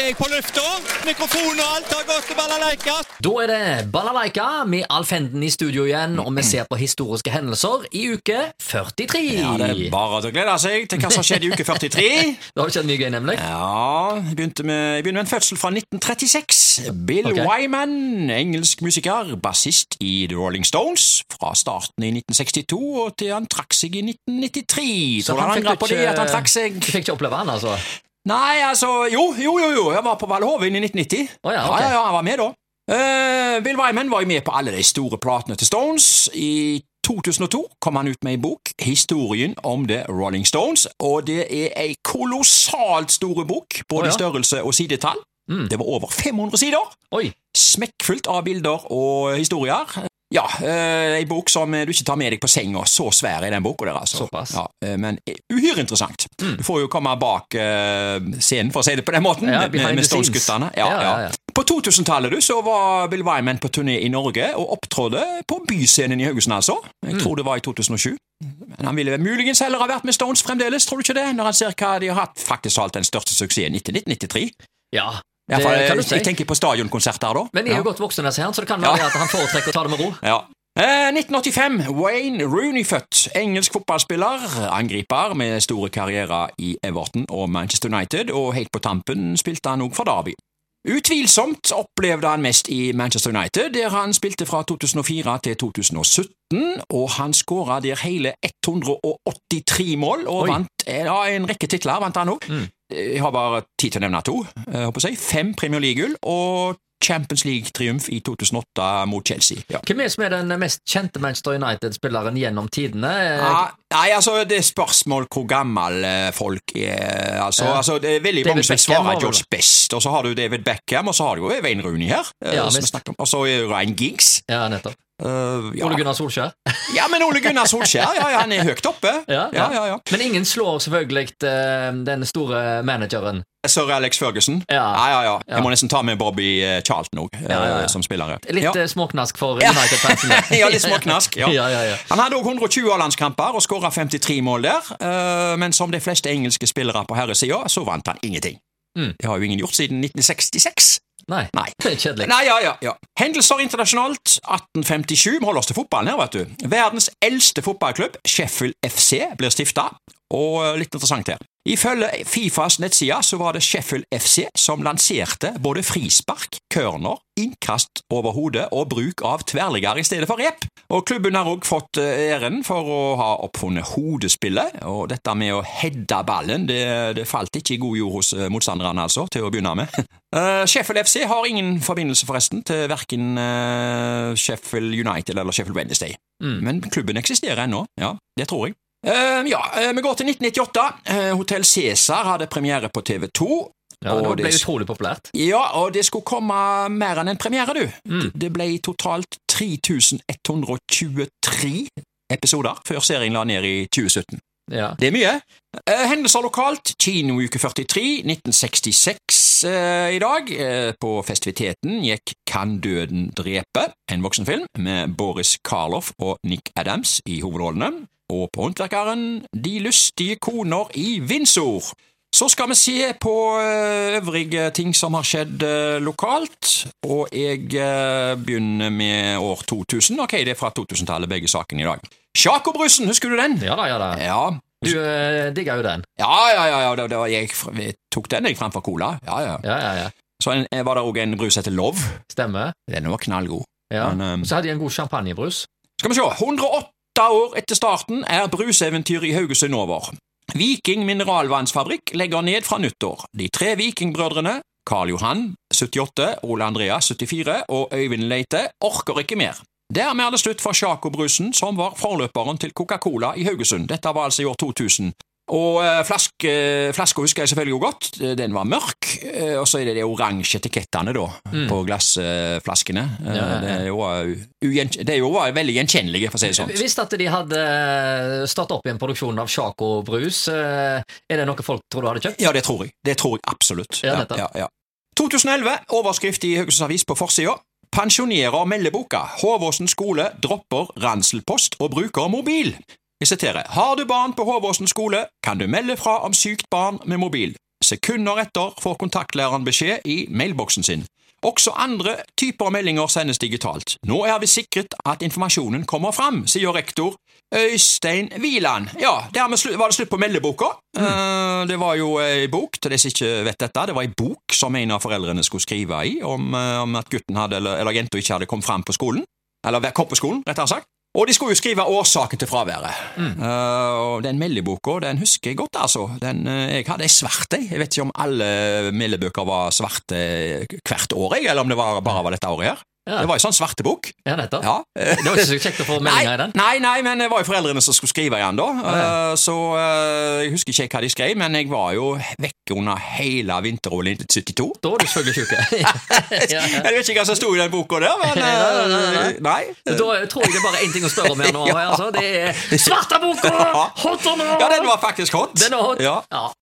er jeg på lufta. Mikrofon og alt har gått til balalaika. Da er det Balalaika med Alf Henden i studio igjen, og vi ser på historiske hendelser i uke 43. Ja, det er bare å glede seg til hva som har skjedd i uke 43. Det har skjedd mye gøy, nemlig. Ja, jeg begynte med, jeg med en fødsel fra 1936. Bill okay. Wyman, engelsk musiker, bassist i The Rolling Stones, fra starten i 1962 og til han trakk seg i 1993. Så du han fikk det, ikke- at han trakk seg? Fikk ikke oppleve han, altså? Nei, altså, jo, jo, jo, jo. jeg var på Valhoven i 1990. Oh, ja, ok. ja, ja, jeg var med da. Uh, Bill Wyman var jo med på alle de store platene til Stones. I 2002 kom han ut med en bok, Historien om The Rolling Stones, og det er ei kolossalt store bok, både oh, ja. i størrelse og sidetall. Mm. Det var over 500 sider, Oi. smekkfullt av bilder og historier. Ja, eh, ei bok som du ikke tar med deg på senga, så svær er den boka der, altså. Såpass. Ja, eh, men uhyre interessant. Mm. Du får jo komme bak eh, scenen, for å si det på den måten, Ja, med, med. Stones-guttene. Ja, Ja, ja. På 2000-tallet du, så var Bill Wyman på turné i Norge og opptrådde på Byscenen i Haugesund, altså. Jeg Mm. tror det var i 2007. Men han ville muligens heller ha vært med Stones fremdeles, tror du ikke det? Når han ser hva de har hatt, faktisk talt den største suksessen etter 1993. Ja, Det kan du jeg, si. jeg tenker på stadionkonserter, da. Men de er Ja. jo godt voksen, disse her, så det kan være Ja. at han foretrekker å ta det med ro. Ja. Eh, 1985. Wayne Rooney født. Engelsk fotballspiller. Angriper med store karrierer i Everton og Manchester United, og helt på tampen spilte han òg for Derby. Utvilsomt opplevde han mest i Manchester United, der han spilte fra 2004 til 2017, og han skåra der hele 183 mål, og Oi. vant eh, ja, en rekke titler. vant han òg. Mm. Jeg har bare tid til å nevne to. Håper jeg. Fem Premier League-gull og Champions League-triumf i 2008 mot Chelsea. Ja. Hvem er som er den mest kjente Manchester United-spilleren gjennom tidene? Ja, nei, altså, det er spørsmål hvor gammel eh, folk er. Altså, Ja. altså, mange som svarer George Best, og så har du David Beckham, og så har du jo Wayne Rooney her. eh, Ja, som vi snakket om. Og så er Ryan Giggs. Ja, nettopp. Uh, ja. Ole Gunnar Solskjær. ja, men Ole Gunnar Solskjær, ja, ja, han er høyt oppe. Ja, Ja, ja, ja. Men ingen slår selvfølgelig den store manageren. Sir Alex Ferguson. Ja. ja, ja. Jeg må nesten ta med Bobby Charlton òg, Ja, ja, ja. som spiller. Litt småknask for United-fansene. Ja, litt småknask, ja. ja, ja, ja. Han hadde også 120 A-landskamper og skåra 53 mål der, eh, men som de fleste engelske spillere på herresida, så vant han ingenting. Mm. Det har jo ingen gjort siden 1966. Nei. Nei. Kjedelig. Nei, ja, ja, ja. Hendelser internasjonalt 1857. Vi holder oss til fotballen her, vet du. Verdens eldste fotballklubb, Sheffield FC, blir stifta. Og eh, litt interessant her. Ifølge Fifas nettside så var det Sheffield FC som lanserte både frispark, corner, innkast over hodet og bruk av tverrligger i stedet for rep. Og klubben har òg fått eh, æren for å ha oppfunnet hodespillet, og dette med å heade ballen, det, det falt ikke i god jord hos eh, motstanderne, altså, til å begynne med. Eh, Sheffield FC har ingen forbindelse, forresten, til verken Sheffield United eller Sheffield Wednesday. Mm. Men klubben eksisterer ennå, ja, det tror jeg. Eh, ja, eh, vi går til 1998. Uh, Hotell Cæsar hadde premiere på TV 2. Ja, og det ble det- utrolig populært. Ja, og det skulle komme mer enn en premiere, du. Mm. Det ble totalt 3123 episoder før serien la ned i 2017. Ja. Det er mye. Eh, hendelser lokalt. Kinouke 43, 1966 eh, i dag. Eh, på festiviteten gikk Kan døden drepe? En voksenfilm med Boris Karloff og Nick Adams i hovedrollene. Og på Håndverkeren De lystige koner i Vindsor. Så skal vi se på eh, øvrige ting som har skjedd eh, lokalt, og jeg eh, begynner med år 2000. Ok, det er fra 2000-tallet, begge sakene i dag. Sjako-brusen, husker du den? ja da, ja da. Ja, Du eh, digga jo den. ja, ja, ja, ja det, det var, jeg, jeg tok den jeg framfor cola. Ja, ja. Ja, ja, ja. Så en, var det òg en brus etter Love. Stemmer. Den var knallgod. Ja. Men, um, Så hadde de en god champagnebrus. skal vi se. 108 år etter starten er bruseventyret i Haugesund over. Viking mineralvannsfabrikk legger ned fra nyttår. De tre vikingbrødrene, Karl Johan, 78, Ole Andreas, 74 og Øyvind Leite, orker ikke mer. Dermed er det slutt for Sjaco-brusen, som var forløperen til Coca-Cola i Haugesund. Dette var altså i år 2000. Og eh, flaske, flaska husker jeg selvfølgelig jo godt. Eh, Den var mørk, eh, og så er det de oransje etikettene da, Mm. på glassflaskene. Eh, Ja, ja. Det er jo, eh, det er jo veldig gjenkjennelige, for å si det sånn. Hvis at de hadde startet opp i en produksjon av Chaco brus, eh, er det noe folk tror du hadde kjøpt? Ja, det tror jeg. Det tror jeg absolutt. Ja, nettopp. ja, ja. 2011, overskrift i Haugesunds Avis på forsida. Pensjonerer meldeboka. Håvåsen skole dropper ranselpost og bruker mobil. Jeg siterer. Har du barn på Håvåsen skole, kan du melde fra om sykt barn med mobil. Sekunder etter får kontaktlæreren beskjed i mailboksen sin. Også andre typer meldinger sendes digitalt. Nå er vi sikret at informasjonen kommer fram, sier rektor Øystein Wieland. Ja, dermed var det slutt på meldeboka. Mm. Det var jo ei bok, til de som ikke vet dette, det var ei bok som en av foreldrene skulle skrive i om, om at gutten hadde, eller, eller jenta ikke hadde kommet fram på skolen. Eller kom på skolen, rettere sagt. Og de skulle jo skrive årsaken til fraværet. Mm. Uh, og Den meldeboka den husker jeg godt, altså. Den, uh, jeg hadde ei svart ei. Jeg vet ikke om alle meldebøker var svarte hvert år, jeg, eller om det var, bare var dette året her. Ja. Det var jo sånn svartebok. Ja, nettopp. Ja. det var ikke så kjekt å få meldinger i den? Nei, nei, men det var jo foreldrene som skulle skrive igjen, da. Ja. Uh, så uh, jeg husker ikke hva de skrev, men jeg var jo vekke under hele vinter-OL 72. Da var du selvfølgelig sjuk. jeg vet ikke hva som sto i den boka der, men uh, nei. Da tror jeg det er bare én ting å spørre om her nå. Altså. Det er Svarteboka! Hot or not? Ja, den var faktisk hot. Den var hot. Ja.